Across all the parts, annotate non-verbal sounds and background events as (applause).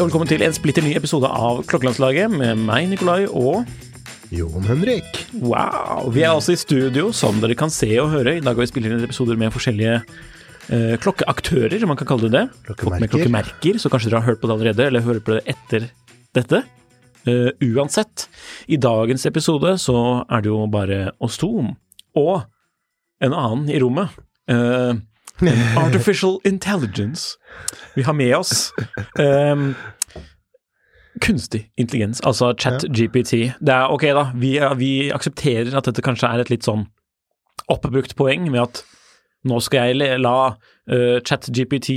Og velkommen til en splitter ny episode av Klokkelandslaget med meg, Nikolai, og Jon Henrik. wow! Vi er altså i studio, som dere kan se og høre. I dag har vi spilt inn episoder med forskjellige eh, klokkeaktører, man kan kalle det det. Klokkemerker. Med klokkemerker, så kanskje dere har hørt på det allerede, eller hører på det etter dette. Uh, uansett, i dagens episode så er det jo bare oss to, og en annen i rommet. Eh, (laughs) Artificial intelligence. Vi har med oss um, kunstig intelligens, altså chat-GPT. Det er ok, da. Vi, vi aksepterer at dette kanskje er et litt sånn oppbrukt poeng med at nå skal jeg la uh, ChatGPT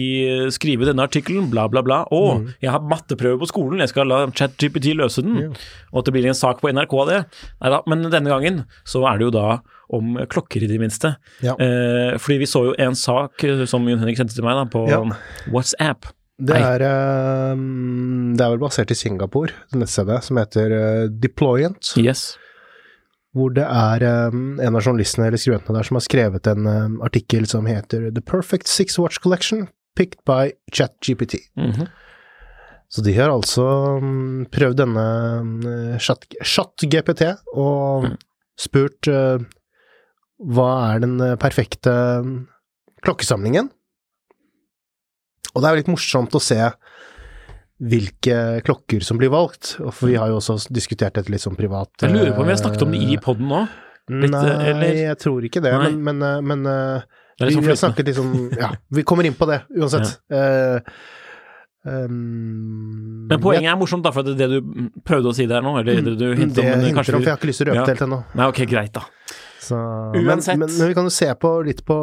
skrive denne artikkelen, bla, bla, bla. Å, jeg har matteprøve på skolen, jeg skal la ChatGPT løse den. Og at det blir en sak på NRK av det. Neida, men denne gangen så er det jo da om klokker, i det minste. Ja. Uh, fordi vi så jo en sak eh, som Jon Henrik sendte til meg da, på Ja. WhatsApp. Det er, uh, det er vel basert i Singapore, det nettstedet, som heter eh, Deployant. Yes. Hvor det er um, en av journalistene eller skribentene der som har skrevet en um, artikkel som heter The Perfect Six Watch Collection picked by ChatGPT. Mhm. Så de har altså um, prøvd denne mm, chat- ChatGPT og Mm. spurt uh, hva er den eh, perfekte mm, klokkesamlingen? Og det er jo litt morsomt å se hvilke klokker som blir valgt, og for vi har jo også diskutert dette litt sånn privat. Jeg lurer på om vi har snakket om det i poden nå. litt, Nei, eller? jeg tror ikke det, Nei. men, men, eh, men eh, Det vi, sånn vi har snakket litt sånn Ja, vi kommer inn på det uansett. Eh, um, Men poenget er morsomt, da, for det er det du prøvde å si der nå, eller det du jeg, hintet det om, men kanskje om, for jeg har ikke lyst til å røpe Ja. det helt ennå. Nei, ok, greit, da. Så, men, Uansett. men, men vi kan jo se på litt på,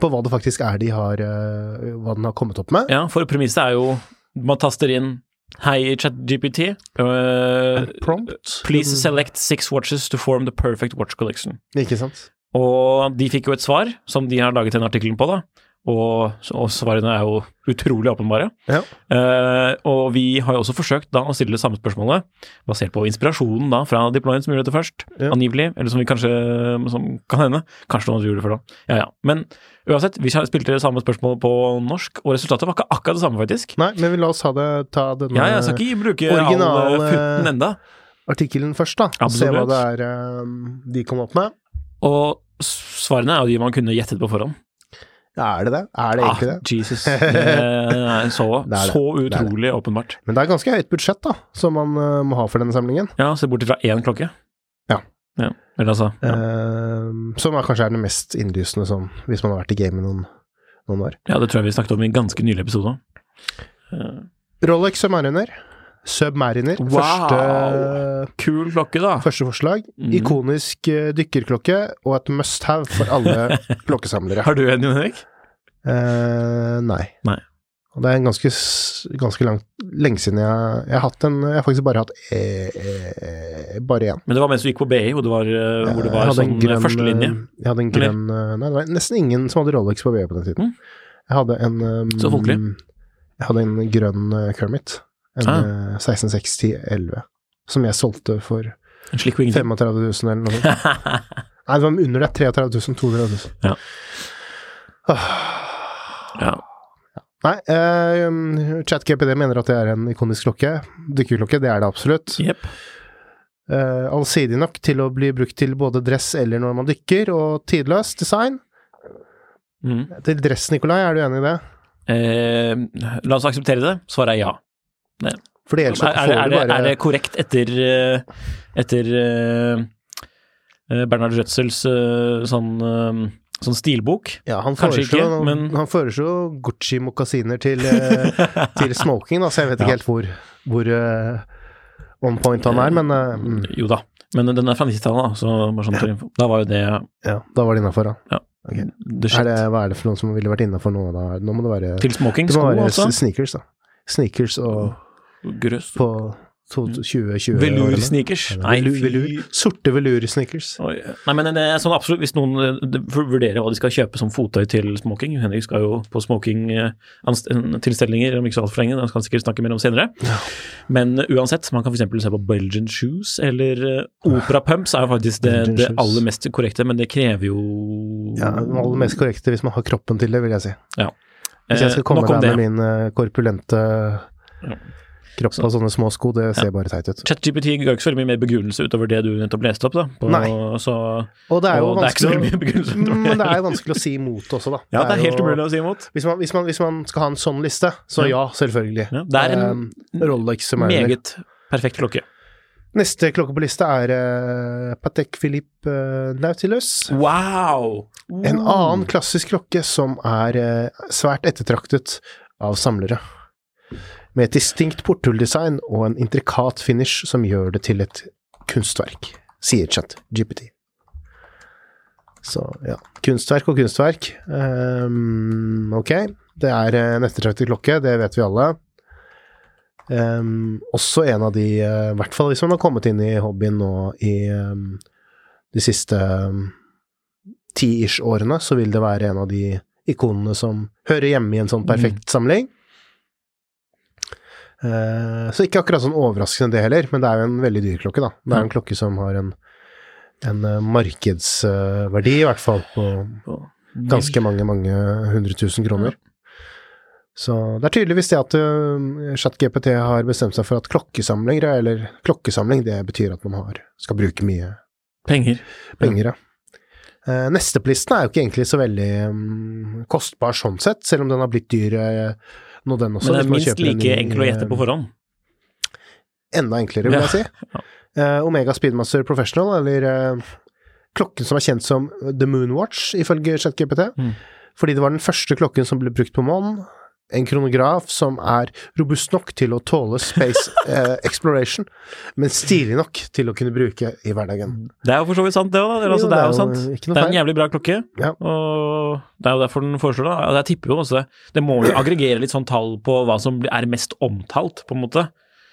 på hva det faktisk er de har eh, Hva den har kommet opp med. Ja, for premisset er jo Man taster inn Hei, ChatGPT. Uh, Prompt. please select six watches to form the perfect watch collection. Ikke sant? Og de fikk jo et svar, som de har laget en artikkel på, da. Og, og svarene er jo utrolig åpenbare. Ja. Eh, og vi har jo også forsøkt da å stille det samme spørsmålet, basert på inspirasjonen da fra Deployance muligheter først, Ja. angivelig, eller som vi kanskje som kan hende. Kanskje noen gjorde det før da. Ja ja. Men uansett, vi spilte det samme spørsmålet på norsk, og resultatet var ikke akkurat det samme, faktisk. Nei, men vi la oss det, ta denne Ja, jeg skal ikke bruke originale futten enda. artikkelen først, da. og Se hva det er um, de kom opp med. Og svarene er jo de man kunne gjettet på forhånd. Ja, er det det? Er det egentlig ah, det? Jesus. (laughs) Det er så, Det er så er det. utrolig åpenbart. Men det er ganske høyt budsjett, da, som man uh, må ha for denne samlingen. Ja, se bort fra én klokke. Ja. ja. Eller altså ja. Uh, som er kanskje er det mest innlysende sånn, hvis man har vært i gamet noen, noen år. ja, det tror jeg vi snakket om i en ganske nylig episode. Eh, Rolex Submariner. Submariner. Wow! Første, Kul klokke, da. første forslag. Mm. Ikonisk eh, dykkerklokke og et must have for alle (laughs) klokkesamlere. Har du en, Jon Erik? Eh, nei. Nei. Og det er en ganske, ganske langt, lenge siden jeg, jeg har hatt en Jeg har faktisk bare hatt e, e, bare én. Men det var mens du gikk på BI, hvor det var, eh, hvor det var sånn grønn, førstelinje. eh, Jeg hadde en grønn eh, Nei, det var nesten ingen som hadde Rolex på BI på den tiden. Mm. Jeg hadde en um, Så folkelig. Jeg hadde en grønn eh, Kermit. En Ah. eh, 166011. Som jeg solgte for En slikk og ingenting. 35 000 eller noe sånt. (laughs) Nei, det var under det. 33 000, 200 000. Ja. Ah. ja. Nei, uh, ChatGPD mener at det er en ikonisk klokke. Dykkerklokke, det er det absolutt. Yep. Uh, allsidig nok til å bli brukt til både dress eller når man dykker, og tidløs design. Mm. Til dress, Nikolai, er du enig i det? Uh, la oss akseptere det. Svaret er ja. Fordi ellers Er, er, er, det, bare er det korrekt etter, eh, etter eh, eh, Bernhard Røtzels eh, sånn, sånn stilbok? Ja, han foreslo, ikke, men- han foreslo Gucci-mokasiner til, til (laughs) smoking, da, så jeg vet ikke Ja. helt hvor, hvor on point han er, men mm, Jo da. Men den er fra 90-tallet, da, så bare sånn info. Da var jo det ja, da var det innafor, da. Ja. Okay. Er det, hva er det for noen som ville vært innafor nå, da? Nå må det være Til smoking, sko altså. sneakers, da. Sneakers og Grøss. på to- 2020 Velursneakers. Nei, Velur, sorte velursneakers. Nei, men det er sånn absolutt, hvis noen eh, vurderer hva de skal kjøpe som fottøy til smoking Henrik skal jo på smoking-tilstelninger om ikke så altfor lenge, det skal han sikkert snakke mer om senere. Men eh, uansett, man kan f.eks. se på Belgian shoes, eller opera pumps er jo faktisk det, det aller mest korrekte, men det krever jo Ja, det aller mest korrekte hvis man har kroppen til det, vil jeg si. Ja. Hvis jeg Eh, skal komme eh, der med min korpulente korpulente kropp og sånne små sko, det ser bare teit ut. ChatGPT ga ikke så veldig mye mer begrunnelse utover det du nettopp leste opp, da. På, Nei. Så, Og det er jo og det er ikke så mye utover Mm, Men det det. er jo vanskelig å si imot også, da. (laughs) Ja, det er helt jo- umulig å si imot. Hvis man, hvis, man, hvis man skal ha en sånn liste, så Ja. ja, selvfølgelig. Ja, det er en um, Rolex som er. Meget perfekt klokke. Neste klokke på lista er uh, Patek Philippe uh, Nautilus. Wow! En annen klassisk klokke som er uh, svært ettertraktet av samlere. Med et distinkt porthulldesign og en intrikat finish som gjør det til et kunstverk, sier chat GPT. Så ja, kunstverk og kunstverk. Um, ok, det er en ettertraktet klokke, det vet vi alle. Um, også en av de, eh, i hvert fall hvis man har kommet inn i hobbyen nå i um, de siste ti-ish årene, så vil det være en av de ikonene som hører hjemme i en sånn perfekt samling. Eh, så ikke akkurat sånn overraskende det heller, men det er jo en veldig dyr klokke, da. Det er en klokke som har en, en eh, markedsverdi, i hvert fall, på ganske mange, mange hundre tusen kroner. Så det er tydeligvis det at uh, ChatGPT har bestemt seg for at klokkesamling, eller klokkesamling, det betyr at man har, skal bruke mye Penger. penger, ja. Eh, neste på listen er jo ikke egentlig så veldig mm, kostbar sånn sett, selv om den har blitt dyr eh, nå den også. Men det er minst like en, enkel å gjette på forhånd. Enda enklere, vil jeg si. (laughs) Ja. Eh, Omega Speedmaster Professional, eller uh, klokken som er kjent som The Moonwatch, ifølge ChatGPT. Mm. Fordi det var den første klokken som ble brukt på månen. En kronograf som er robust nok til å tåle space (laughs) eh, exploration, men stilig nok til å kunne bruke i hverdagen. Det er jo for så vidt sant, det òg. Altså, det er jo det er jo sant. Det er en jævlig bra klokke, Ja. og det er jo derfor den foreslår det. Jeg tipper jo også Det må jo aggregere litt sånn tall på hva som er mest omtalt, på en måte.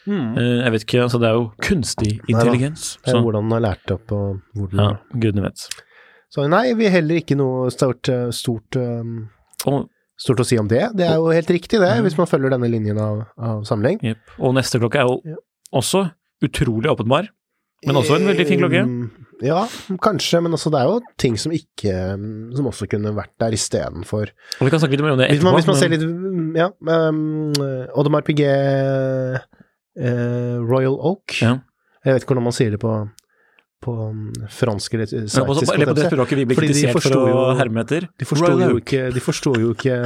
Mm. Jeg vet ikke, altså det er jo kunstig intelligens. intelligens. Det er Så hvordan den har lært opp, og hvordan ja, gudene vet. Så nei, vi heller ikke noe stort, eh, stort, um, stort å si om det. Det er jo helt riktig, det, hvis man følger denne linjen av, av samling. Yep. og neste klokke er jo også utrolig åpenbar, men også en veldig fin klokke. Mm, Ja, kanskje, men altså, det er jo ting som ikke mm, Som også kunne vært der istedenfor vi kan snakke litt mer om det Hvis man, hvis man ser litt mm, Ja, um, Audemars Piguet uh, Royal Oak. Ja. Jeg vet ikke hvordan man sier det på, på mm, fransk eller Men på, eller på det språket vi blir kritisert for å jo- herme etter. De forsto Royal jo ikke De forsto jo ikke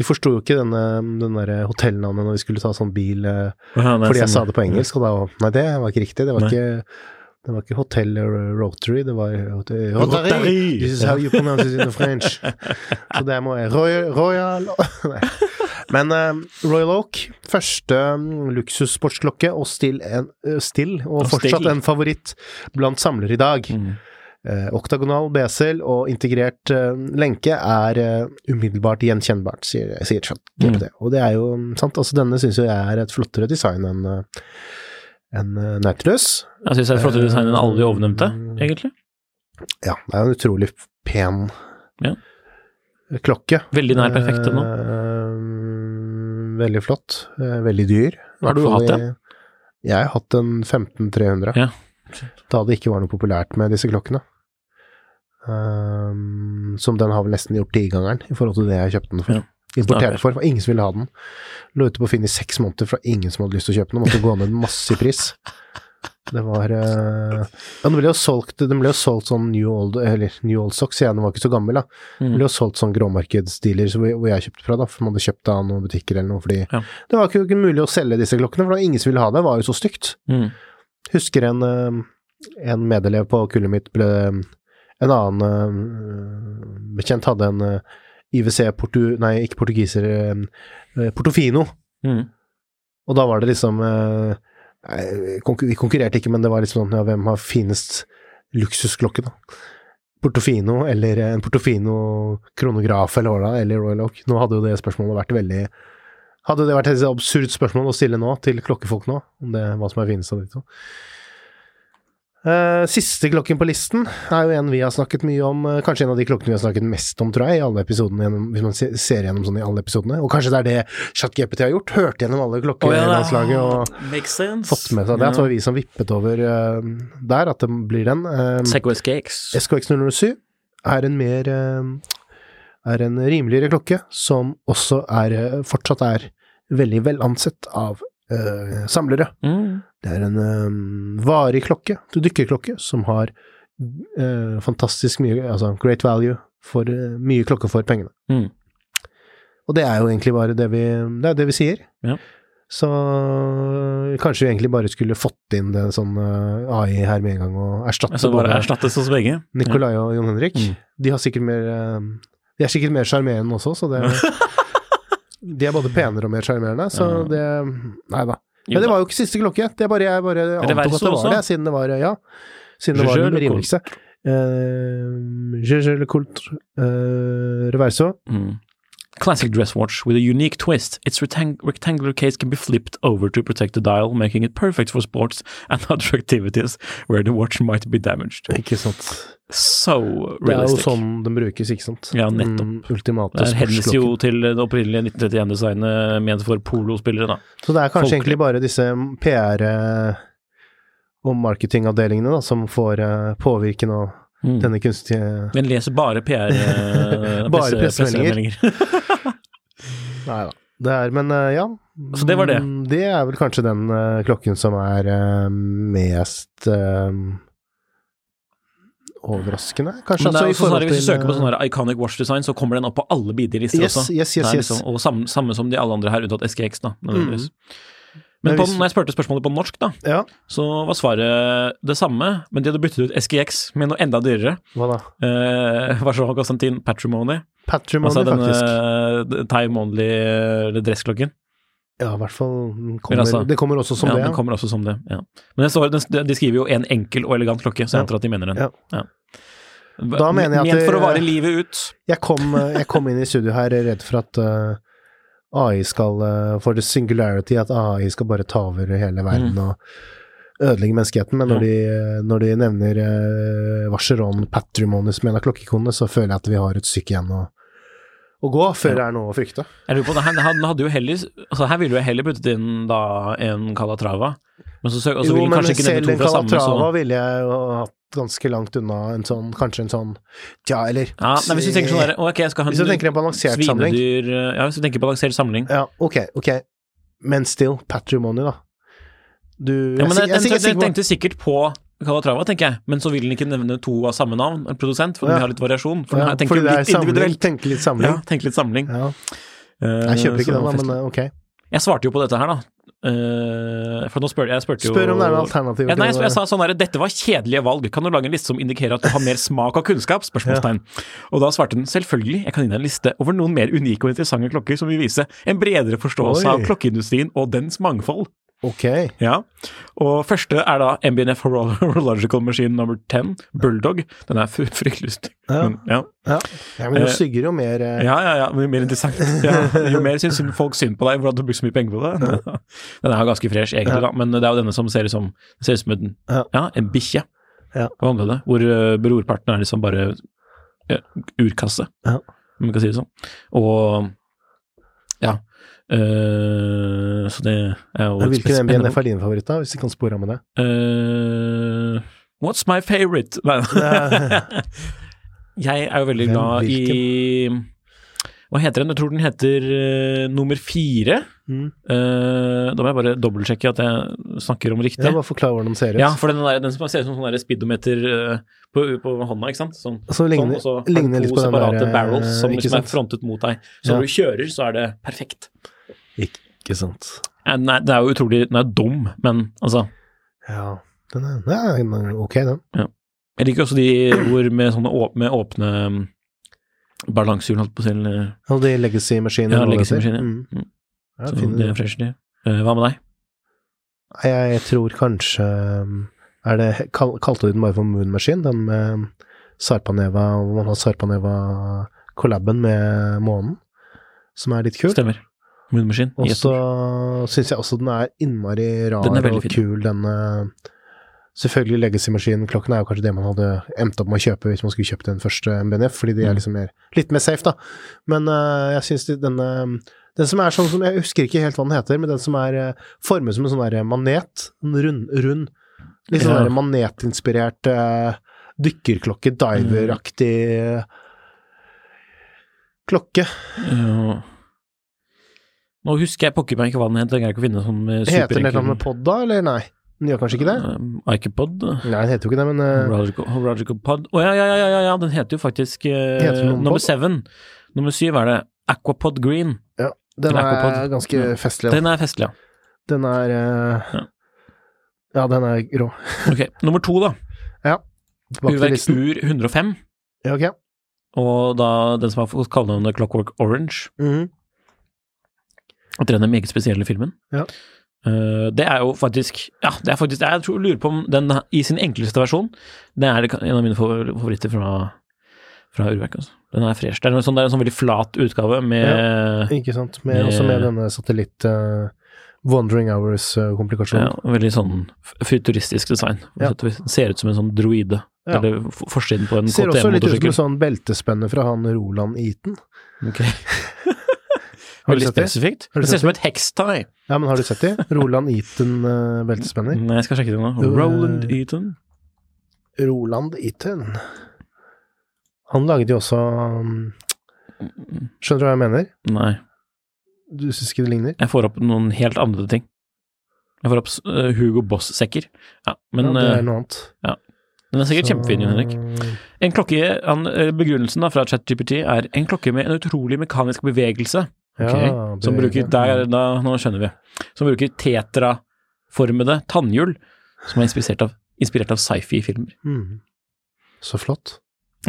De forsto jo ikke denne, den der hotellnavnet når vi skulle ta sånn bil eh, Ja, Fordi jeg sånn- sa det på engelsk, og da Nei, det var ikke riktig. Det var Nei. ikke det var ikke Hotel Rotary, det var Rotary. Rotary! This is how you pronounce it in French. (laughs) Så det må jeg Royal, Royal (laughs) Nei. Men uh, Royal Oak, første um, luksussportsklokke, og still, en, uh, still og, Og fortsatt still. en favoritt blant samlere i dag. Mm. Uh, oktagonal besel og integrert lenke er umiddelbart gjenkjennbart, sier, sier GPT. Mm. Og det er jo mm, sant, altså denne syns jo jeg er et flottere design enn en, Nautilus. Jeg syns det er et flottere design enn alle de ovennevnte, egentlig. Ja, det er en utrolig pen Ja. klokke. Veldig nær perfekte nå. Veldig flott. eh, veldig dyr. Har du hatt en? Jeg har hatt en 15300. Ja. Da det ikke var noe populært med disse klokkene. Um, som den har vel nesten gjort tigangeren i forhold til det jeg kjøpte den for. Ja. importert for. for ingen som ville ha den. Lå ute på Finn i seks måneder fra ingen som hadde lyst til å kjøpe den. Måtte gå ned masse i pris. Det var uh, Ja, den ble jo solgt, den ble jo solgt sånn New Old Eller New Old Socks, jeg den var ikke så gammel, da. Den ble jo solgt sånn gråmarkedsdealer så hvor jeg kjøpte fra, da. For man hadde kjøpt av noen butikker eller noe, fordi Ja. det var ikke, mulig å selge disse klokkene, for da ingen som ville ha det. Det var jo så stygt. Mm. Husker en, eh, en medelev på kullet mitt ble En annen eh, bekjent hadde en IWC portu... Nei, ikke portugiser, Portofino. Mm. Og da var det liksom konkur- Vi konkurrerte ikke, men det var liksom sånn ja, hvem har finest luksusklokke, da? Portofino eller en Portofino kronograf eller hva er, eller Royal Oak. Nå hadde jo det spørsmålet vært veldig Hadde det vært et absurd spørsmål å stille nå til klokkefolk nå, om det hva som er finest av de to. Eh, siste klokken på listen er jo en vi har snakket mye om, eh, kanskje en av de klokkene vi har snakket mest om, tror jeg, i alle episodene, hvis man ser gjennom sånn i alle episodene. Og kanskje det er det ChatGPT har gjort, hørt gjennom alle klokkelandslaget og landslaget og fått med seg det. Så var vi som vippet over uh, der, at det blir den. Uh, SKX. SKX 007 er en mer uh, er en rimeligere klokke, som også er uh, fortsatt er veldig vel ansett av eh, samlere. Mm. Det er en eh, varig klokke, du dykkerklokke, som har uh, fantastisk mye, altså great value for uh, mye klokke for pengene. Mm. Og det er jo egentlig bare det vi, det det vi sier. Ja. Så kanskje vi egentlig bare skulle fått inn det sånn AI her med en gang og erstatte Så bare erstattes hos begge. Nikolai og Jon Henrik. Mm. De har sikkert mer De er sikkert mer sjarmerende også, så det (laughs) De er både penere og mer sjarmerende, så Ja. det Nei da. Men det var jo ikke siste klokke. Det bare, jeg bare antok at det var det, siden det var Ja. Siden det var den rimeligste. Uh, je, je le coultre uh, reverso. Mm. Classic dress watch with a unique twist. Its rectang- rectangular case can be flipped over to protect the dial, making it perfect for sports and (laughs) other activities where the watch might be damaged. Ikke sant. So Det er jo sånn den brukes, ikke sant. Ja, nettopp. Mm, ultimate Det hendes jo til det opprinnelige 1931-designet ment for polospillere, da. Så det er kanskje Folk... egentlig bare disse PR- eh, og marketingavdelingene da, som får påvirken påvirke nå Mm. denne kunstige Den leser bare PR eh, (laughs) Bare presse- pressemeldinger. (laughs) Nei da. Det er, men eh, ja. Så det var det. Mm, Det er vel kanskje den eh, klokken som er mest overraskende, kanskje. Men det er altså, også sånn hvis du søker på sånne sånn Iconic Watch Design, så kommer den opp på alle billister Yes, også. yes, yes, yes. Liksom, og samme, samme som de alle andre her, unntatt SKX, da. nødvendigvis. Men på, når jeg spurte spørsmålet på norsk, da, Ja, så var svaret det samme, men de hadde byttet ut SGX med noe enda dyrere. hva da? Eh, Varsågod Konstantin Patrimony. Patrimony, Altså denne faktisk. eh, time only eh, dressklokken. Ja, i hvert fall kommer, altså- Det kommer også som ja, det. Den kommer også som det. ja. Men står, de skriver jo en enkel og elegant klokke, så jeg Ja. antar at de mener den. Ja. Da mener jeg at Ment for å vare livet ut. Jeg kom, eh, jeg kom inn i studio her redd for at eh, AI skal eh, For the singularity, at AI skal bare ta over hele verden og ødelegge menneskeheten. Men når, Mm. Ja. de, eh, når de nevner uh, Vacheron Patrimony som en av klokkekonene, så føler jeg at vi har et stykke igjen å, å gå før det er noe å frykte. Jeg lurer på, det, han, han hadde jo heller altså Her ville jo heller puttet inn da en Calatrava. Men så, så Jo, ville men selv en Calatrava ville jeg jo hatt ganske langt unna en sånn, kanskje en sånn Tja, eller ja, nei, Hvis du tenker sånn der, ok, skal han Hvis du tenker en balansert samling. Eh, Ja, hvis du tenker balansert samling. Ja, ok, ok. Men still, Patrimony, da. Du Ja, men jeg, jeg, jeg, jeg tenkte sikkert på Calatrava, tenker jeg, men så vil den ikke nevne to av samme navn, en produsent, for Ja. den har litt variasjon. For ja, den tenker fordi det er litt samling, individuelt. tenke litt samling. Ja, tenke litt samling. Ja. Eh, Jeg kjøper ikke den, da, men eh, ok. Jeg svarte jo på dette her, da. Uh, for nå spør jeg spurte jo Spør om det er noen alternativer. Ja, nei, jeg, jeg sa sånn her, dette var kjedelige valg, kan du lage en liste som indikerer at du har mer smak og kunnskap? Spørsmålstegn. Og da svarte den selvfølgelig, jeg kan gi deg en liste over noen mer unike og interessante klokker som vil vise en bredere forståelse Oi. av klokkeindustrien og dens mangfold. Ok. Ja, og første er da MBNF Horo- (laughs) Horological Machine number 10, Bulldog. Den er fryktelig stygg. Ja. Ja. Ja. ja, men jo Eh, styggere, jo mer eh, ja, ja, ja, Jo mer interessant. Ja, jo mer syns (laughs) folk synd på deg for at du bruker så mye penger på det. (laughs) Den er jo ganske fresh, egentlig, da, men det er jo denne som ser ut som, ser ut som en, Ja. ja, en bikkje. Ja. Hvor uh, brorparten er liksom bare ja, urkasse, Ja. om man kan si det sånn. Og ja. Uh, så det er jo Hvilken MBNF er din favoritt, da, hvis vi kan spore av med det? Uh, what's my favorite? Nei. (laughs) jeg er jo veldig glad i Hva heter den? Jeg tror den heter uh, nummer fire. Mm. Uh, da må jeg bare dobbeltsjekke at jeg snakker om riktig. Jeg bare forklar hvordan den ser ut. Ja, for den, der, den som ser ut som sånn speedometer uh, på, på hånda, ikke sant? Sånn, Så ligner, sånn, og så ligner to separate der, barrels som ikke liksom er frontet mot deg. Så Ja. når du kjører, så er det perfekt. Ikke sant. Nei, det er jo utrolig Den er dum, men altså Ja, den er, ja, den er ok, den. Jeg liker også de hvor med sånne med åpne um, balansehjul, holdt på å si. Ja, Og de legacy-maskinene. Ja, det legacy-maskiner. Mm. Mm. Ja, Så det er fresh, de. Eh, Hva med deg? Jeg, tror kanskje um, er det, kal, Kalte du den bare for Moon Machine? Den med Sarpaneva, hvor man har Sarpaneva-collaben med månen, som er litt kul. Stemmer. Moon Machine. Og så syns jeg også den er innmari rar Den og kul, denne Selvfølgelig Legacy-maskinen. Klokken er jo kanskje det man hadde endt opp med å kjøpe hvis man skulle kjøpt den første MBNF, fordi de er Mm. liksom mer, litt mer safe, da. Men uh, jeg syns denne Den som er sånn som Jeg husker ikke helt hva den heter, men den som er uh, formet som en sånn der manet. En rund, rund Litt sånn Ja. der manetinspirert uh, dykkerklokke, diveraktig klokke. Ja. Nå husker jeg pokker meg ikke hva den heter, jeg greier ikke å finne sånn med Heter den superenkel- annet med pod, da, eller nei? Den gjør kanskje ikke det? Uh, Ikepod? Nei, den heter jo ikke det, men uh, Hological, hological Pod? Å ja, ja, ja, ja, ja, den heter jo faktisk uh, Heter nummer seven. Nummer syv er det Aquapod Green. Ja, den Eller er Aquapod. ganske festlig. Da. Den er festlig, ja. Den er uh, Ja. Ja, den er rå. Ok, nummer to, da. (laughs) Ja. Urverk. Ur 105. Ja, ok. Og da den som har fått kallenavnet Clockwork Orange. Mhm. At den er meget spesielle filmen. Ja. Eh, det er jo faktisk Ja, det er faktisk Jeg tror, lurer på om den i sin enkleste versjon Det er en av mine favoritter fra, fra Urverk. Altså. Den er fresh. Det er, sånn, det er en sånn veldig flat utgave med Ikke sant. Med, også med denne satellitt Uh, Wandering Hours-komplikasjonen. veldig sånn futuristisk design. Ja. Ser ut som en sånn droide. Ja. Eller forsiden på en KTM-motorsykkel. Ser også litt ut som en sånn beltespenne fra han Roland Eaton. Ok. (laughs) Veldig det? spesifikt. Det ser ut som et hextie. Ja, men har du sett de? Roland Eaton eh, beltespenner. Nei, jeg skal sjekke det nå. Roland eh, Eaton. Roland Eaton. Han lagde jo også um, Skjønner du hva jeg mener? Nei. Du syns ikke det ligner? Jeg får opp noen helt andre ting. Jeg får opp eh, Hugo Boss-sekker. Ja, men ja, det er noe annet. den er sikkert Så- kjempefin, Henrik. En klokke, han, Begrunnelsen da fra ChatGPT er en klokke med en utrolig mekanisk bevegelse. Ja, det, Som bruker, der, da, Nå skjønner vi. Som bruker tetraformede tannhjul, som er inspirert av, inspirert av sci-fi-filmer. Mm. Så flott.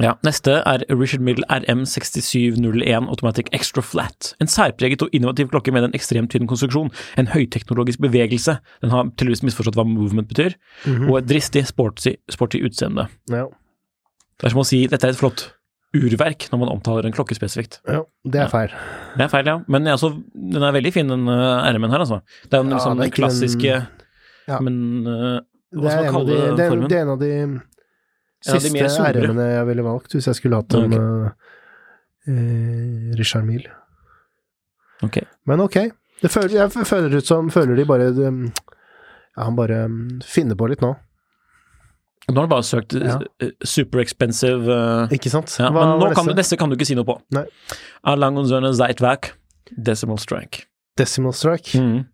Ja, Neste er Richard Middle RM6701 Automatic Extra Flat. En særpreget og innovativ klokke med en ekstremt tynn konstruksjon, en høyteknologisk bevegelse, den har tydeligvis misforstått hva movement betyr, Mhm. og et dristig, sporty, sporty utseende. Ja. Det er som å si dette er et flott urverk når man omtaler en klokke spesifikt. ja, det er feil. Det er feil, ja. Men altså, den er veldig fin, den uh, RM-en her, altså. Det er jo Ja, liksom den klassiske en... Ja. Men uh, hva skal man av de, det, formen? det er en av de siste. RM-ene jeg ville valgt, hvis jeg skulle hatt en okay. uh, Richard Mille. Ok. Men ok. Det føler, jeg føler ut som Føler de bare Ja, han bare um, finner på litt nå. Nå har du bare søkt Ja. uh, super expensive uh, Ikke sant? Ja, men nå kan du, neste? kan du ikke si noe på. Nei. Alangonzone Zeitwerk, Decimal Strike. Decimal Strike. Mm.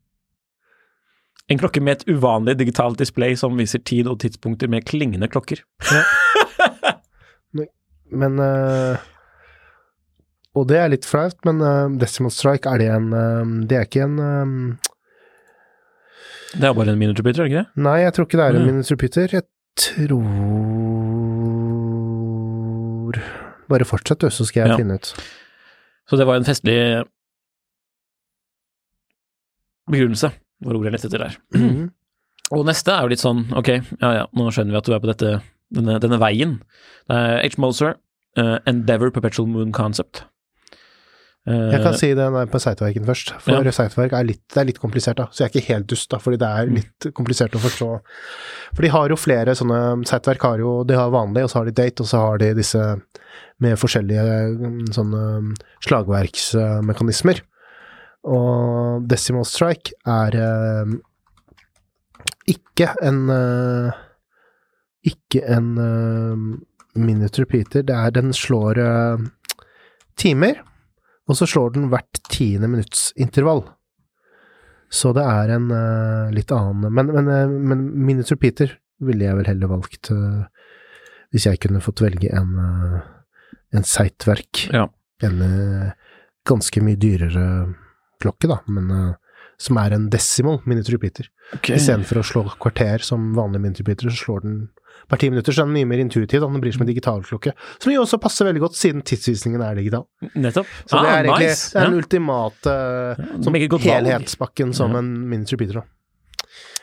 En klokke med et uvanlig digitalt display som viser tid og tidspunkter med klingende klokker. (laughs) Men uh, Og det er litt flaut, men uh, Decimal Strike, er det en eh, Det er ikke en um, Det er bare en minutrepeater, er ikke det? Nei, jeg tror ikke det er en Mm. Minutes Repeater. Jeg tror Bare fortsett, du, så skal jeg Ja. finne ut. Så det var en festlig begrunnelse, var ordet jeg lette etter der. Mhm. (clears throat) Og neste er jo litt sånn, ok, ja ja, nå skjønner vi at du er på dette, denne, denne veien. Det er H. Moser, uh, Endeavor Perpetual Moon Concept. Eh, Jeg kan si den er på Seitverken først, for Ja. Seitverk er litt, det er litt komplisert, da. Så jeg er ikke helt dust, da, fordi det er Mm. litt komplisert å forstå. For de har jo flere sånne Seitverk har jo De har vanlig, og så har de date, og så har de disse med forskjellige mm, sånne slagverksmekanismer. Og Decimal Strike er eh, ikke en eh, Ikke en eh, minute repeater. Det er Den slår eh, timer. Og så slår den hvert tiende minutts intervall. Så det er en uh, litt annen Men, men, eh, men Minutes repeater ville jeg vel heller valgt uh, hvis jeg kunne fått velge en, uh, en Seitwerk. Ja. En ganske mye dyrere klokke, da, men som er en decimal Minutes repeater. Okay. Istedenfor å slå kvarter som vanlig Minutes repeater, så slår den per ti minutter, så er den mye mer intuitiv. Den blir som en digitalklokke. Som jo også passer veldig godt, siden tidsvisningen er digital. Nettopp. Så det er egentlig nice. det er den ultimate ja, godt helhetspakken som Ja. en minute repeater. Da.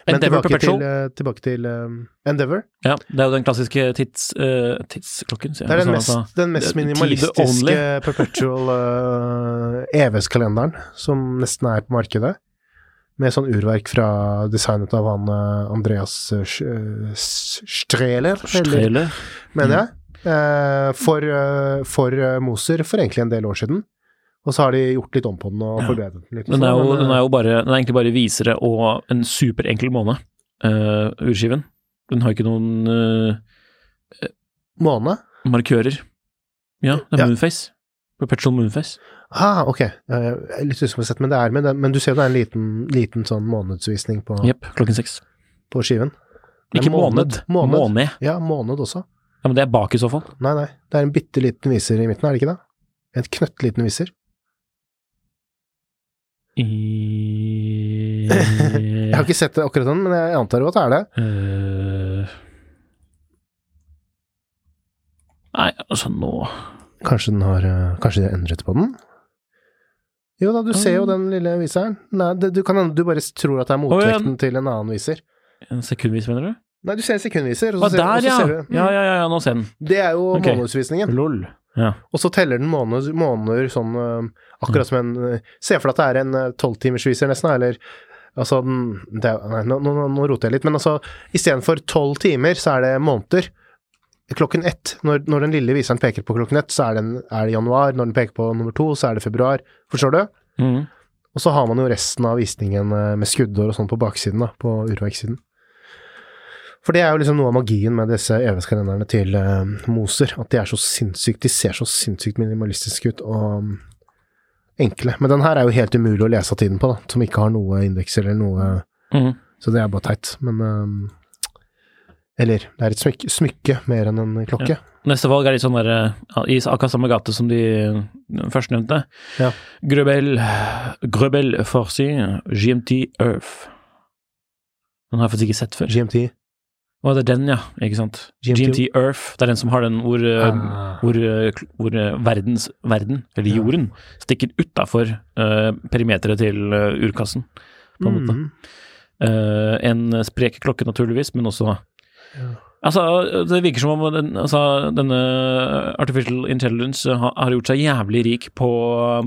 Men tilbake til, Perpetual. eh, tilbake til eh, Endeavor. Ja, det er jo den klassiske tids, uh, tidsklokken. Det er den Altså, mest, den mest minimalistiske perpetual (laughs) uh, EVS-kalenderen som nesten er på markedet. Med sånn urverk fra designet av han eh, Andreas uh, Streler, eller, Streler. mener jeg. Eh, for, eh, for eh, Moser for egentlig en del år siden. Og så har de gjort litt om på den og Ja. forbedret den litt. Den er, jo, men, den eh, er jo bare Den er egentlig bare visere og en superenkel måne, uh, urskiven. Den har ikke noen uh, Måne? markører. Ja, det er Ja. Moonface. Perpetual Moonface. Ah, ok. Jeg er litt usikker på sett, men det er med den. Men du ser jo det er en liten, liten sånn månedsvisning på, Jepp, klokken seks. på skiven. Ikke måned, måned. måne. Ja, måned også. Ja, men det er bak i så fall. Nei, nei. Det er en bitte liten viser i midten, er det ikke det? En knøttliten viser. I (laughs) Jeg har ikke sett det akkurat den, men jeg antar jo at det er det. Uh... Nei, altså nå Kanskje den har eh, Kanskje de har endret på den? Jo da, du ser jo den lille viseren. Nei, det, du kan hende du bare tror at det er motvekten til en annen viser. En sekundvis, mener du? Nei, du ser en sekundviser, og så, ser, og så ja. ser du Ja, ja, ja, ja, nå ser den. Det er jo okay. månedsvisningen. Lol. Ja. Og så teller den måneder, måneder sånn uh, Akkurat som en uh, Se for deg at det er en tolvtimersviser, nesten, eller Altså den det Nei, nå, nå, nå roter jeg litt, men altså istedenfor tolv timer, så er det måneder. Klokken ett, når, når den lille viseren peker på klokken ett, så er, den, er det januar. Når den peker på nummer to, så er det februar. Forstår du? Mm. Og så har man jo resten av visningen øh, med skuddår og sånn på baksiden, da, på urverksiden. For det er jo liksom noe av magien med disse EVS-kalenderne til uh, Moser, at de er så sinnssykt De ser så sinnssykt minimalistiske ut og um, enkle. Men den her er jo helt umulig å lese av tiden på, da, som ikke har noe indekser eller noe mm. Så det er bare teit. Men um, Eller, det er et smykke, smykke mer enn en klokke. Neste valg er litt sånn der i akkurat samme gate som de førstnevnte. Ja. Grøbel Grøbel Farsi GMT Earth. Den har jeg faktisk ikke sett før. GMT. Å, det er den, ja. Ikke sant. GMT. GMT Earth. Det er den som har den hvor, eh, Ah. hvor, eh, hvor eh, verdens verden, eller Ja. jorden, stikker utafor uh, perimeteret til uh, urkassen, på en måte. Mhm. Eh, en sprek klokke, naturligvis, men også Altså, det virker som om den, altså, denne Artificial Intelligence har, gjort seg jævlig rik på,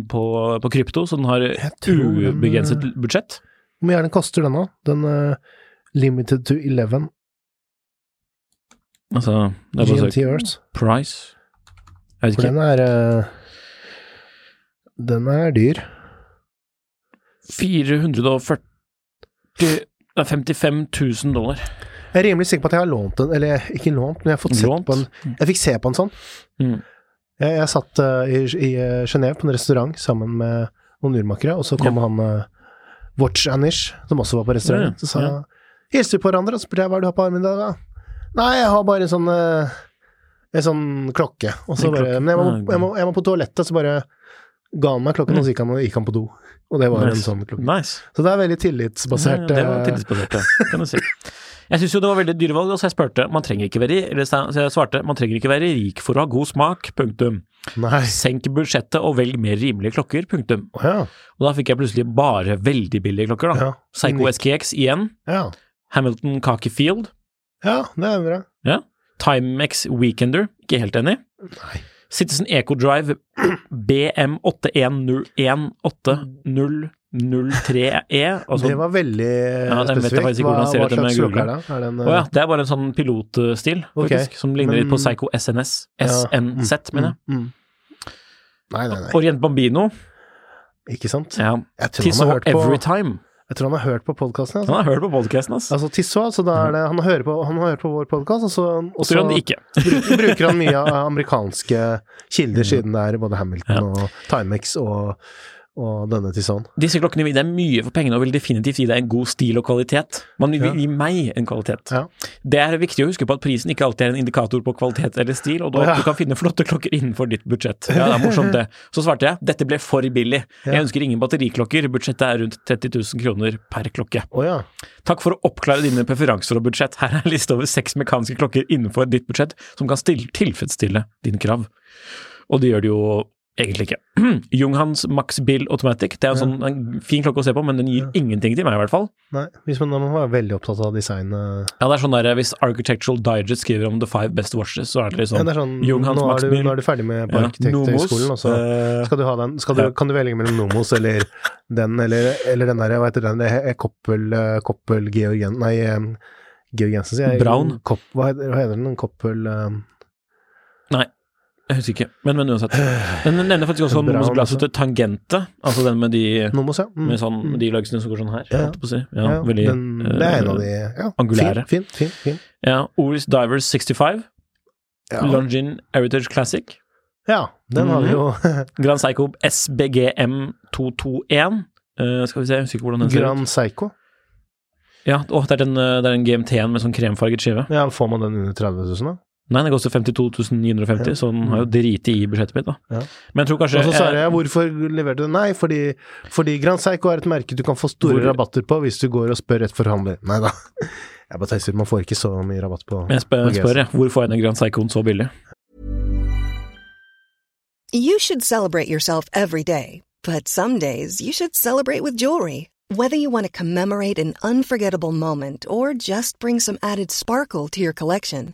på, på krypto, så den har Jeg ubegrenset eh, budsjett. Hvor mye er den koster, den da? Den uh, Limited to 11 Altså, det er GMT Earth. price. Jeg vet For den er uh, Den er dyr. 440 Det er 55 000 dollar. Jeg er rimelig sikker på at jeg har lånt den, eller ikke lånt, men jeg har fått sett på en Jeg fikk se på en sånn. Mm. Jeg, jeg satt uh, i, i Genéve på en restaurant sammen med noen urmakere, og så kom han uh, Watch Anish, som også var på restaurant. Ja, Så sa ja. «Hilser Hilste vi på hverandre, og så spurte jeg hva du har på armen i dag, da? Nei, jeg har bare en sånn uh, En sånn klokke. Og så bare klokke. Men jeg må, jeg, må, jeg må på toalettet, så bare ga han meg klokken, og så gikk han, gikk han på do. Og det var en sånn klokke. Nice. Så det er veldig tillitsbasert. Ja, det var eh, tillitsbasert, ja. Kan du si. (laughs) Jeg syns jo det var veldig dyre valg, så jeg spurte Man trenger ikke være Eller så jeg svarte Man trenger ikke være rik for å ha god smak, punktum. Nei. Senk budsjettet og velg mer rimelige klokker, punktum. Oh, ja. Og da fikk jeg plutselig bare veldig billige klokker, da. Ja. Psycho SKX igjen. Ja. Hamilton Cocky Field. ja, det er bra. Ja. Timex Weekender. Ikke helt enig. Nei. Citizen Eco Drive (clears throat) BM810180003E. Altså, det var veldig Ja, ikke Hva, hva slags klokke er det? Er det en, oh, ja, det er bare en sånn pilotstil, faktisk, okay. som ligner litt på Psycho SNS. Ja, SNZ, mener jeg. Mm, mm. Nei, nei, nei. Orient Bambino. Ikke sant? Ja. Tror Tissot har hørt på Everytime. Jeg tror han har hørt på podkasten. Altså. Han har hørt på podkasten, altså. altså Tissot, altså, det Han hører på, han hører på vår podkast, og så, og så han det ikke. (laughs) bruker, bruker han mye av (laughs) amerikanske kilder, siden det er både Hamilton og Timex og, og denne Tissot. Disse klokkene vil deg mye for pengene og vil definitivt gi deg en god stil og kvalitet. Man vil Ja. gi meg en kvalitet. Ja. Det er viktig å huske på at prisen ikke alltid er en indikator på kvalitet eller stil, og da, Ja. du kan finne flotte klokker innenfor ditt budsjett. Ja, det er morsomt det. Så svarte jeg dette ble for billig. Jeg ønsker ingen batteriklokker, budsjettet er rundt 30 000 kroner per klokke. Oh, ja. Takk for å oppklare dine preferanser og budsjett. Her er en liste over seks mekaniske klokker innenfor ditt budsjett som kan tilfredsstille dine krav. Og det gjør det jo egentlig ikke. (clears throat) Junghans Max Bill Automatic, det er en sånn en fin klokke å se på, men den gir ingenting til meg i hvert fall. Nei, hvis man, man var veldig opptatt av design eh, Ja, det er sånn der, Hvis Architectural Digest skriver om the five best watches, så er det ja, liksom det er sånn, Junghans Max Bill. nå er du ferdig med på Ja, Arkitekthøgskolen, og så eh, skal du ha den. Du, ja. Kan du velge mellom Nomos eller den, eller, eller den der, hva heter den, det er Koppel, eh, Koppel Georgen, nei, eh, Georgensen, sier jeg. Brown. Kopp, hva heter den? Koppel um... Nei, jeg husker ikke. Men, men uansett. Den nevner faktisk også Brown Nomos glass Tangente, altså den med de Nomos, ja. Mm. med sånn, Mm. de løgsene som går sånn her, Ja, ja. si. Ja, Ja, veldig den, det er en av eh, de ja, angulære. Fin, fin, fin. fin. Ja, Oris Divers 65, Ja. Longin Heritage Classic, ja, den har vi jo. (laughs) Grand Psycho SBGM 221. Uh, skal vi se, jeg husker ikke hvordan den ser ut. Grand Psycho. Ja, å, det er den, eh, den GMT-en med sånn kremfarget skive. Ja, får man den under 30 000, da? Nei, det koster 52 950, så den har jo driti i budsjettet mitt, da. Ja. Men jeg tror kanskje Og så sa eh, jeg hvorfor leverte du? Nei, fordi, fordi Grand Seiko er et merke du kan få store Hvor- rabatter på hvis du går og spør rett forhandler. Nei da. Jeg bare tøyser, man får ikke så mye rabatt på Jeg spør, jeg spør jeg, hvor får jeg den Grand Psychoen så billig? You should celebrate yourself every day, but some days you should celebrate with jewelry. Whether you want to commemorate an unforgettable moment or just bring some added sparkle to your collection,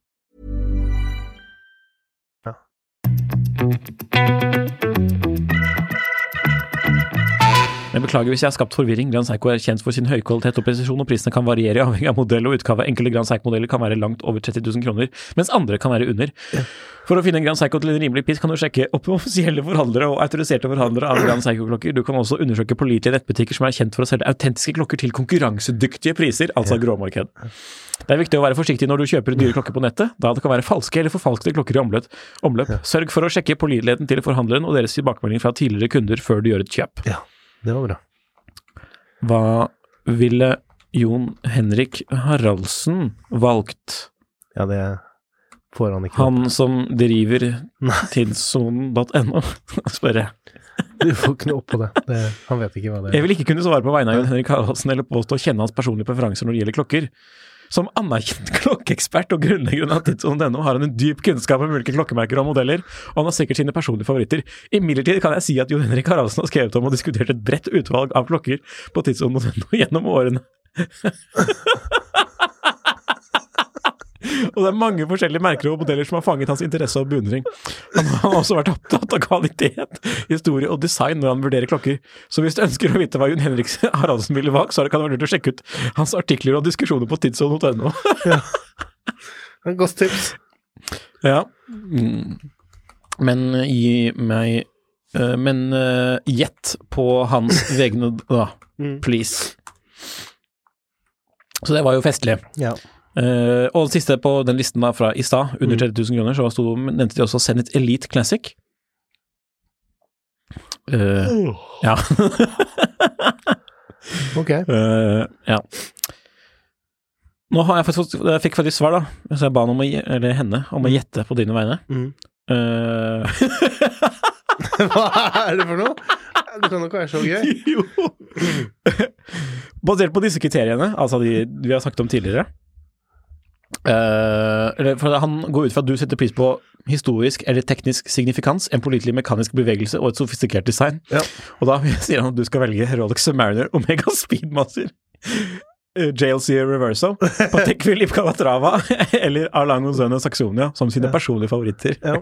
Jeg beklager hvis jeg har skapt forvirring. Grand Seiko er kjent for sin høye kvalitet og presisjon, og prisene kan variere avhengig av modell og utgave. Enkelte Grand Seiko-modeller kan være langt over 30 000 kroner, mens andre kan være under. For å finne en Grand Psycho til en rimelig pris kan du sjekke opp offisielle forhandlere og autoriserte forhandlere av Grand Psycho-klokker. Du kan også undersøke pålitelige nettbutikker som er kjent for å selge autentiske klokker til konkurransedyktige priser, altså gråmarked. Det er viktig å være forsiktig når du kjøper dyre klokker på nettet, da det kan være falske eller forfalskede klokker i omløp. omløp. Sørg for å sjekke påliteligheten til forhandleren og deres tilbakemelding fra tidligere kunder før du gjør et kjøp. Ja, det var bra. Hva ville Jon Henrik Haraldsen valgt? Ja, det får han ikke. Han som driver (laughs) tidssonen.no, (laughs) spør jeg. Du får ikke noe opp på det. det. Han vet ikke hva det er. Jeg vil ikke kunne svare på vegne av Jon Henrik Haraldsen eller påstå å kjenne hans personlige preferanser når det gjelder klokker. Som anerkjent (laughs) klokkeekspert og grunnlegger av tidssonen.no har han en dyp kunnskap om ulike klokkemerker og modeller, og han har sikkert sine personlige favoritter. Imidlertid kan jeg si at Jon Henrik Haraldsen har skrevet om og diskutert et bredt utvalg av klokker på tidssonen.no gjennom årene. Og det er mange forskjellige merker og modeller som har fanget hans interesse og beundring. Han har også vært opptatt av kvalitet, historie og design når han vurderer klokker. Så hvis du ønsker å vite hva Jon Henrik Haraldsen ville valgt, så kan det være lurt å sjekke ut hans artikler og diskusjoner på tidssonen.no. En Godt tips. Ja. Mm. Men gi meg eh, Men eh, gjett på hans vegne, da. Please. Så det var jo festlig. Ja. Eh, og den siste på den listen da fra i stad, under 30 000 kroner, så stod, nevnte de også Zenit Elite Classic. Uh, ja. (laughs) Ok. Uh, ja. Nå har jeg faktisk, jeg fikk faktisk svar, da. Så jeg ba om å, eller henne om å gjette på dine vegne. Mm. (laughs) Hva er det for noe? Det kan nok være så gøy. (laughs) Jo. Basert på disse kriteriene, altså de vi har snakket om tidligere for Han går ut fra at du setter pris på historisk eller teknisk signifikans, en pålitelig mekanisk bevegelse og et sofistikert design. Ja. Og da (laughs) sier han at du skal velge Rolex Mariner Omega (laughs) Speedmaster. eh, JLC Reverso, (laughs) Patek Philippe Calatrava eller Arlango Zønne Saxonia som sine personlige favoritter. Ja.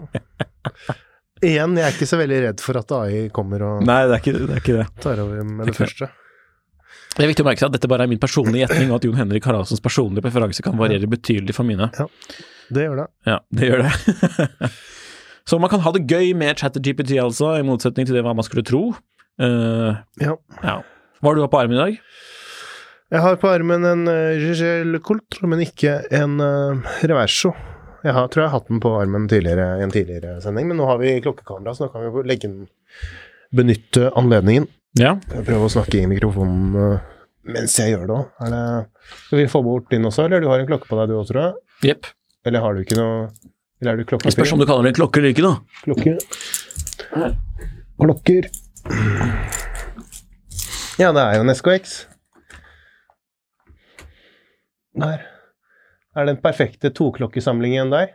Igjen, jeg er ikke så veldig redd for at AI kommer og Nei, det er ikke det. Er ikke det. tar over med det det. første. Det er viktig å merke seg at dette bare er min personlige gjetning, og at Jon Henrik Haraldsens personlige preferanse kan variere betydelig for mine. Ja, Det gjør det. Ja, det gjør det. (laughs) Så man kan ha det gøy med ChatGPT, altså, i motsetning til det hva man skulle tro. Uh, Ja. ja. Hva har du på armen i dag? Jeg har på armen en uh, Gigel Coultre, men ikke en uh, Reverso. Jeg har, tror jeg har hatt den på armen tidligere, i en tidligere sending, men nå har vi klokkekamera, så nå kan vi legge den Benytte anledningen. Ja. Jeg prøver å snakke i mikrofonen uh, mens jeg gjør det òg. Det Skal vi få bort din også, eller du har en klokke på deg du òg, tror jeg? Jepp. Eller har du ikke noe Eller er du klokkefyr? spørs om du kaller det en klokke eller ikke, da. Klokke. Klokker. Ja, det er jo en SKX. Der. Er den perfekte toklokkesamlingen der?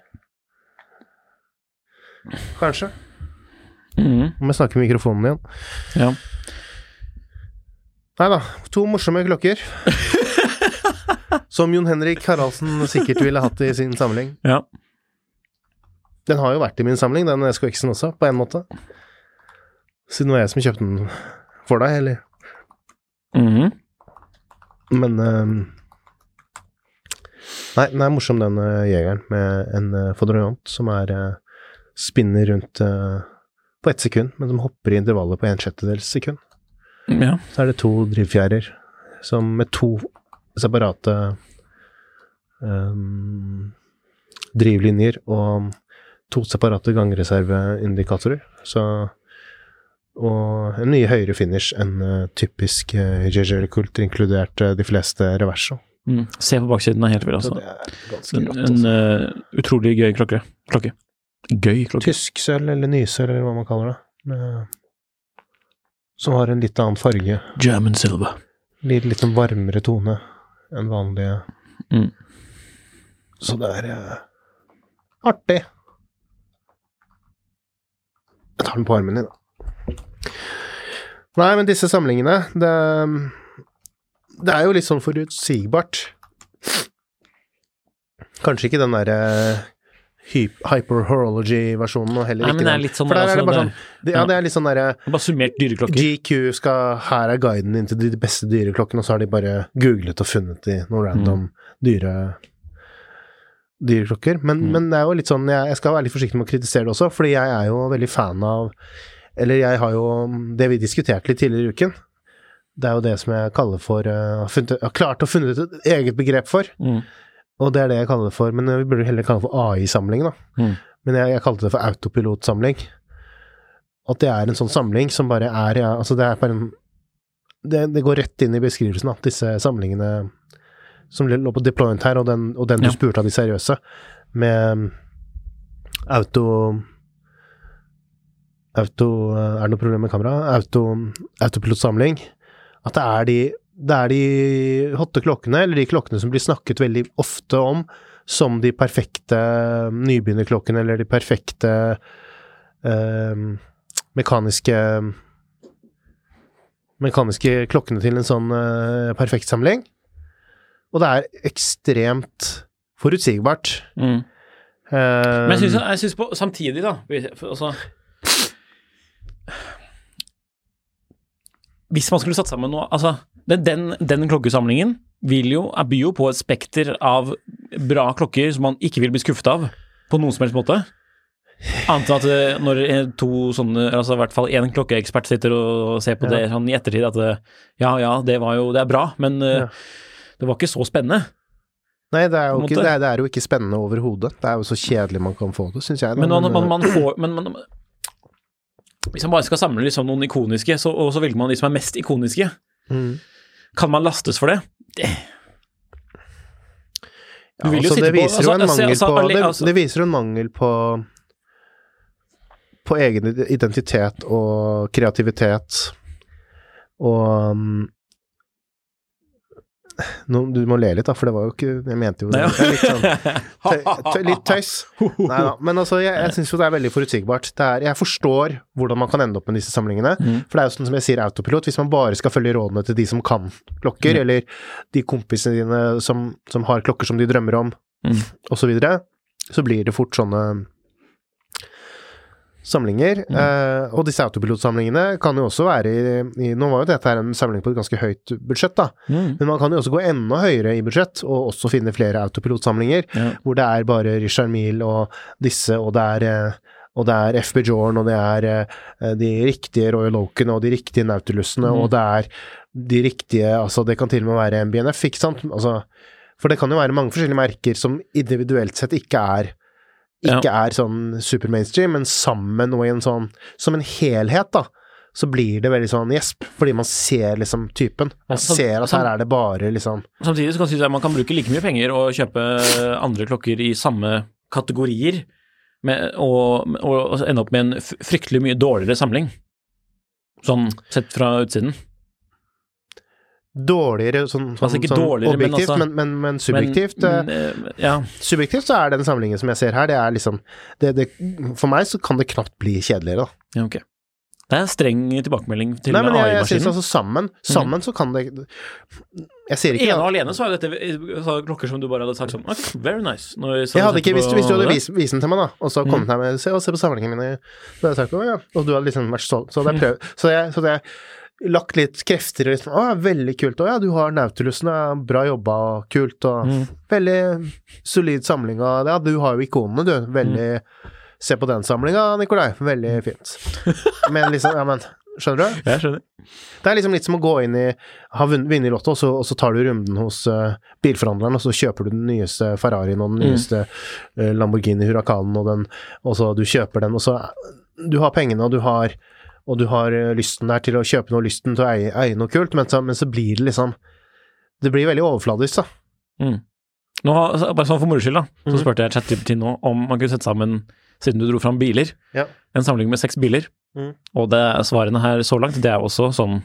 Kanskje. Mm. Må jeg snakke i mikrofonen igjen. Ja. Nei da, to morsomme klokker. (laughs) Som Jon Henrik Haraldsen sikkert ville hatt i sin samling. ja. Den har jo vært i min samling, den SKX-en også, på en måte. Siden det var jeg som kjøpte den for deg, eller Mhm. Men um, Nei, den er morsom, den uh, jegeren, med en uh, fodroyant som er uh, spinner rundt uh, på ett sekund, men som hopper i intervallet på en sjettedels sekund. Ja. Så er det to drivfjærer som med to separate um, drivlinjer og to separate gangreserveindikatorer. Så Og en mye høyere finish enn uh, typisk uh, Kult, inkludert uh, de fleste reverso. Mm. Se på baksiden, er helt vill, altså. det er En, en eh, utrolig gøy klokke. klokke. Gøy klokke. Tysksølv eller nysølv, eller hva man kaller det. Med, som har en litt annen farge. German silver. Litt, litt en varmere tone enn vanlige. Mm. Så det er uh, artig. Jeg tar den på armen din, da. Nei, men disse samlingene, det, det er jo litt sånn forutsigbart. Kanskje ikke den derre hyperhorology-versjonen, og heller Nei, ikke men det den. sånn For der er det altså, bare sånn det, Ja, det er litt sånn derre Bare summert dyreklokker. GQ skal Her er guiden inn til de beste dyreklokkene, og så har de bare googlet og funnet de noen random dyre dyreklokker. Men, Mm. men det er jo litt sånn jeg, jeg skal være litt forsiktig med å kritisere det også, fordi jeg er jo veldig fan av Eller jeg har jo Det vi diskuterte litt tidligere i uken, det er jo det som jeg kaller for uh, funnet- har klart å funnet et eget begrep for, Mm. Og det er det jeg kaller det for Men vi burde heller kalle det for AI-samling, da. Mm. Men jeg, jeg kalte det for autopilotsamling. At det er en sånn samling som bare er ja, Altså, det er bare en det, det går rett inn i beskrivelsen av disse samlingene som lå på deployment her, og den, og den du Ja. spurte av de seriøse, med auto Auto Er det noe problem med kameraet? Auto, autopilotsamling. At det er de det er de hotte klokkene, eller de klokkene som blir snakket veldig ofte om som de perfekte nybegynnerklokkene, eller de perfekte eh, mekaniske Mekaniske klokkene til en sånn eh, perfekt samling. Og det er ekstremt forutsigbart. Mm. Eh, Men jeg syns, på samtidig, da altså, Hvis man skulle satt sammen noe Altså, den, den, klokkesamlingen vil jo, byr jo på et spekter av bra klokker som man ikke vil bli skuffet av på noen som helst måte. Annet enn at eh, når eh, to sånne, altså i hvert fall én klokkeekspert sitter og ser på Ja. det sånn i ettertid at eh, ja, ja, det var jo Det er bra, men Ja. det var ikke så spennende. Nei, det er, jo ikke, det, er, det er jo ikke spennende overhodet. Det er jo så kjedelig man kan få det, syns jeg. Men man, man, man får men, men, Hvis man bare skal samle liksom noen ikoniske, så, og så velger man de som er mest ikoniske, mm. kan man lastes for det? det. Ja, altså, det på- viser jo altså, en altså, mangel altså, på det, altså- det viser en mangel på på egen identitet og kreativitet og um, nå, Du må le litt, da, for det var jo ikke Jeg mente jo det. Det litt sånn tøy, tøy, Litt tøys. (laughs) Nei da. Men altså, jeg, jeg syns jo det er veldig forutsigbart. Det er, jeg forstår hvordan man kan ende opp med disse samlingene. Mm. For det er jo sånn som jeg sier, autopilot. Hvis man bare skal følge rådene til de som kan klokker, Mm. eller de kompisene dine som, som har klokker som de drømmer om, Mm. og så videre, så blir det fort sånne samlinger. Mm. Eh, og disse autopilotsamlingene kan jo også være i, i Nå var jo dette her en samling på et ganske høyt budsjett, da. Mm. Men man kan jo også gå enda høyere i budsjett, og også finne flere autopilotsamlinger, Ja. hvor det er bare Richard Mille og disse, og det er eh, og det er FB Jorn, og det er eh, de riktige Royal Oakene og de riktige Nautilusene, Mm. og det er de riktige Altså, det kan til og med være MBNF, ikke sant? Altså, for det kan jo være mange forskjellige merker som individuelt sett ikke er ikke er sånn super mainstream, men sammen og i en sånn Som en helhet, da. Så blir det veldig sånn gjesp, fordi man ser liksom typen. Man Ja, så- ser at her er det bare liksom Samtidig så kan man si at man kan bruke like mye penger og kjøpe andre klokker i samme kategorier, med, og, og ende opp med en fryktelig mye dårligere samling. Sånn sett fra utsiden. Dårligere sånn, sånn, Altså sånn dårligere, men objektivt, altså- men, men, men subjektivt Men, eh, eh, ja. Subjektivt så er den samlingen som jeg ser her, det er liksom det, det, For meg så kan det knapt bli kjedeligere, da. ja, ok. Det er streng tilbakemelding til AI-maskinen. Nei, men jeg, jeg synes altså sammen Sammen så kan det Jeg sier ikke Ene og alene så er jo dette klokker som du bare hadde sagt sånn ok, very nice. Jeg hadde ikke, hvis, hvis du hadde vist vist, den til meg, da, og så Mm. kommet her med se, og se på samlingene mine, så hadde jeg sagt å ja, og du hadde liksom vært stolt, så jeg prøvd Så jeg, så jeg lagt litt krefter i liksom, å veldig kult, å ja, du har Nautilusen, ja, bra jobba, kult, og Mm. veldig solid samling av Ja, du har jo ikonene, du, veldig Se på den samlinga, Nikolai, veldig fint. Men liksom, ja, men Skjønner du? Jeg skjønner. Det er liksom litt som å gå inn i Ha vunnet i Lotto, og så, og så tar du runden hos uh, bilforhandleren, og så kjøper du den nyeste Ferrarien og den Mm. nyeste eh, Lamborghini Huracanen, og, den, og så du kjøper den, og så Du har pengene, og du har og du har eh, lysten der til å kjøpe noe, lysten til å eie, eie noe kult, men så, men så blir det liksom Det blir veldig overfladisk, da. Mm. Nå, bare sånn for moro skyld, da, så Mhm. spurte jeg ChatGPT nå om man kunne sette sammen, siden du dro fram biler, Ja. en samling med seks biler. Mm. Og det svarene her så langt, det er også sånn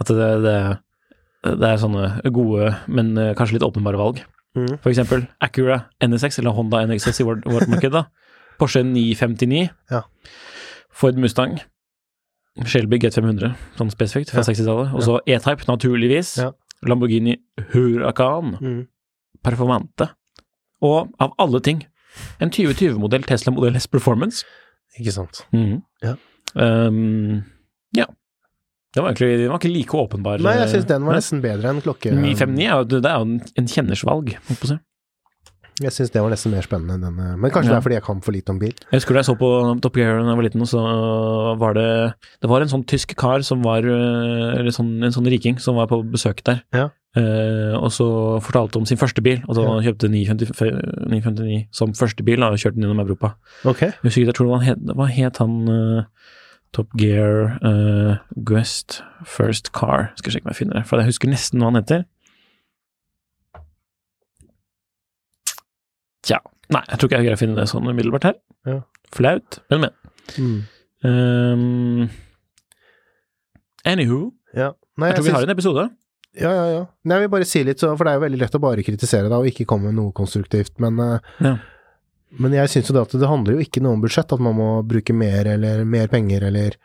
At det, det, det er sånne gode, men eh, kanskje litt åpenbare valg. Mm. For eksempel Acura NSX, eller Honda NXS i vårt, vårt marked, da. (laughs) Porsche 959. Ja. Ford Mustang. Shelby G500, sånn spesifikt, fra Ja. 60-tallet. Og så E-Type, naturligvis. Ja. Lamborghini Huracan. Mm. Performante. Og av alle ting, en 2020-modell Tesla Model S Performance. Ikke sant. Ja. Um, ja. Den var egentlig den var ikke like åpenbar. Nei, jeg syns den var nesten bedre enn klokke... 959 er jo, det er jo en, en kjennersvalg, holdt på å si. Jeg syns det var nesten mer spennende enn den eh, Men kanskje Ja. det er fordi jeg kan for lite om bil. Jeg husker da jeg så på Top Gear da jeg var liten, så var det Det var en sånn tysk kar som var eh, Eller sånn, en sånn riking som var på besøk der. Ja. Eh, og så fortalte om sin første bil, og så Ja. kjøpte 955 959 som første bil da, og kjørte den gjennom Europa. Ok. Jeg husker ikke, jeg tror det var, het, hva het han uh, Top Gear uh, Guest First Car? Skal jeg sjekke om jeg finner det, for jeg husker nesten hva han heter. Tja, nei, jeg tror ikke jeg greier å finne det sånn umiddelbart her. Ja. Flaut, men, men. Mm. Um, anywho, Ja. Nei, jeg tror vi synes... har en episode. Ja, ja, ja. Nei, jeg vil bare si litt, så, for det er jo veldig lett å bare kritisere deg og ikke komme med noe konstruktivt, men, eh, Ja. men jeg syns jo det at det handler jo ikke noe om budsjett, at man må bruke mer eller mer penger eller,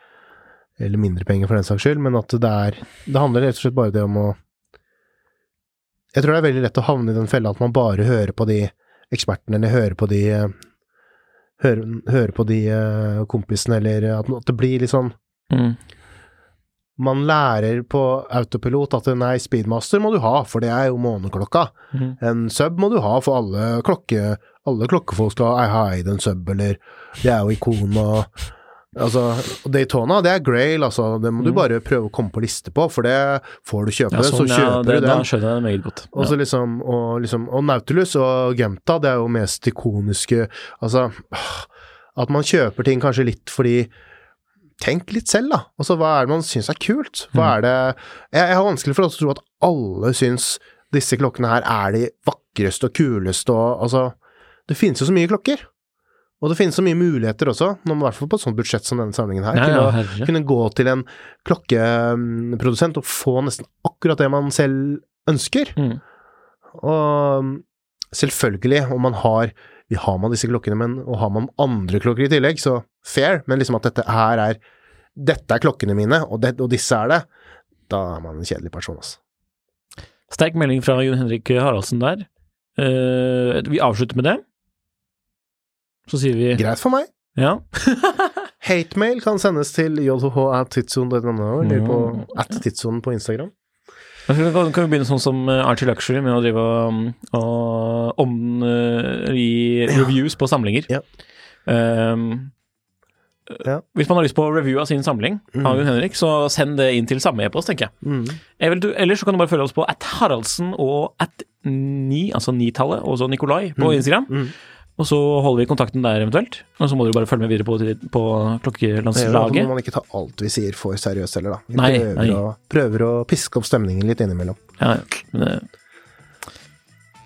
eller mindre penger for den saks skyld, men at det er Det handler rett og slett bare det om å Jeg tror det er veldig lett å havne i den fella at man bare hører på de ekspertene, eller høre på de Høre, Hører, hører på de eh, kompisene, eller at, at det blir litt sånn Mm. man lærer på autopilot at nei, speedmaster må du ha, for det er jo måneklokka. Mm. En sub må du ha, for alle, klokke, alle klokkefolk skal ha eid en sub, eller det er jo ikon og Altså, Daytona, det er Grail, altså. Det må du Mhm. bare prøve å komme på liste på, for det får du kjøpe Ja, sånn, så kjøper ja, det, du da skjønner jeg det meget godt. Så liksom, og liksom Og Nautilus og Gemta, det er jo mest ikoniske Altså At man kjøper ting kanskje litt fordi Tenk litt selv, da. Altså, hva er det man syns er kult? Hva er det Jeg, jeg har vanskelig for å tro at alle syns disse klokkene her er de vakreste og kuleste og Altså Det finnes jo så mye klokker. Og det finnes så mye muligheter også, i hvert fall på et sånt budsjett som denne samlingen her, Ja, til ja, å herre. kunne gå til en klokkeprodusent og få nesten akkurat det man selv ønsker. Mm. Og selvfølgelig, om man har vi har man disse klokkene, men og har man andre klokker i tillegg, så fair, men liksom at dette her er Dette er klokkene mine, og, det, og disse er det, da er man en kjedelig person, altså. Sterk melding fra Jon Henrik Haraldsen der. Uh, vi avslutter med det. Så sier vi Greit for meg. ja. (laughs) Hatemail kan sendes til jh.tidson.no, eller på Mm. at tidssonen på Instagram. Da Kan vi begynne sånn som eh, Archie Luxury, med å drive og, og om, eh, gi reviews på samlinger. Ja. Um, Ja. Hvis man har lyst på review av sin samling av Jon Henrik, så send det inn til samme e-post, tenker jeg. Mm. Ellers så kan du bare følge oss på at Haraldsen og at ni, altså nitallet, og så Nikolai på Instagram. Mm. Og så holder vi kontakten der eventuelt. Og så må dere bare følge med videre på, på Det må man ikke ta alt vi sier for seriøst heller, da. Vi Nei, prøver, nei. Å, prøver å piske opp stemningen litt innimellom. Ja, ja. Men det,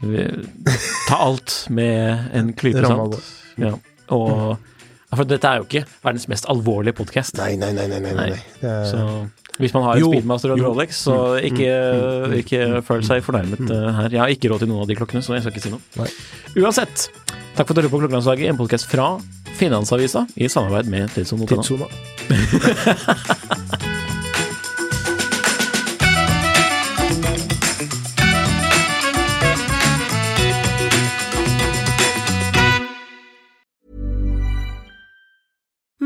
vi, ta alt med en klype sant. Ja. Og For dette er jo ikke verdens mest alvorlige podkast. Nei, nei, nei, nei, nei. Nei. Det er- Så hvis man har en Jo, Speedmaster og en. Rolex, så ikke, ikke føl seg fornærmet eh, her. Jeg har ikke råd til noen av de klokkene, så jeg skal ikke si noe. Nei. Uansett, takk for at du hører på Klokkelandslaget, en podkast fra Finansavisa i samarbeid med Tidsona. Tidssona. (laughs)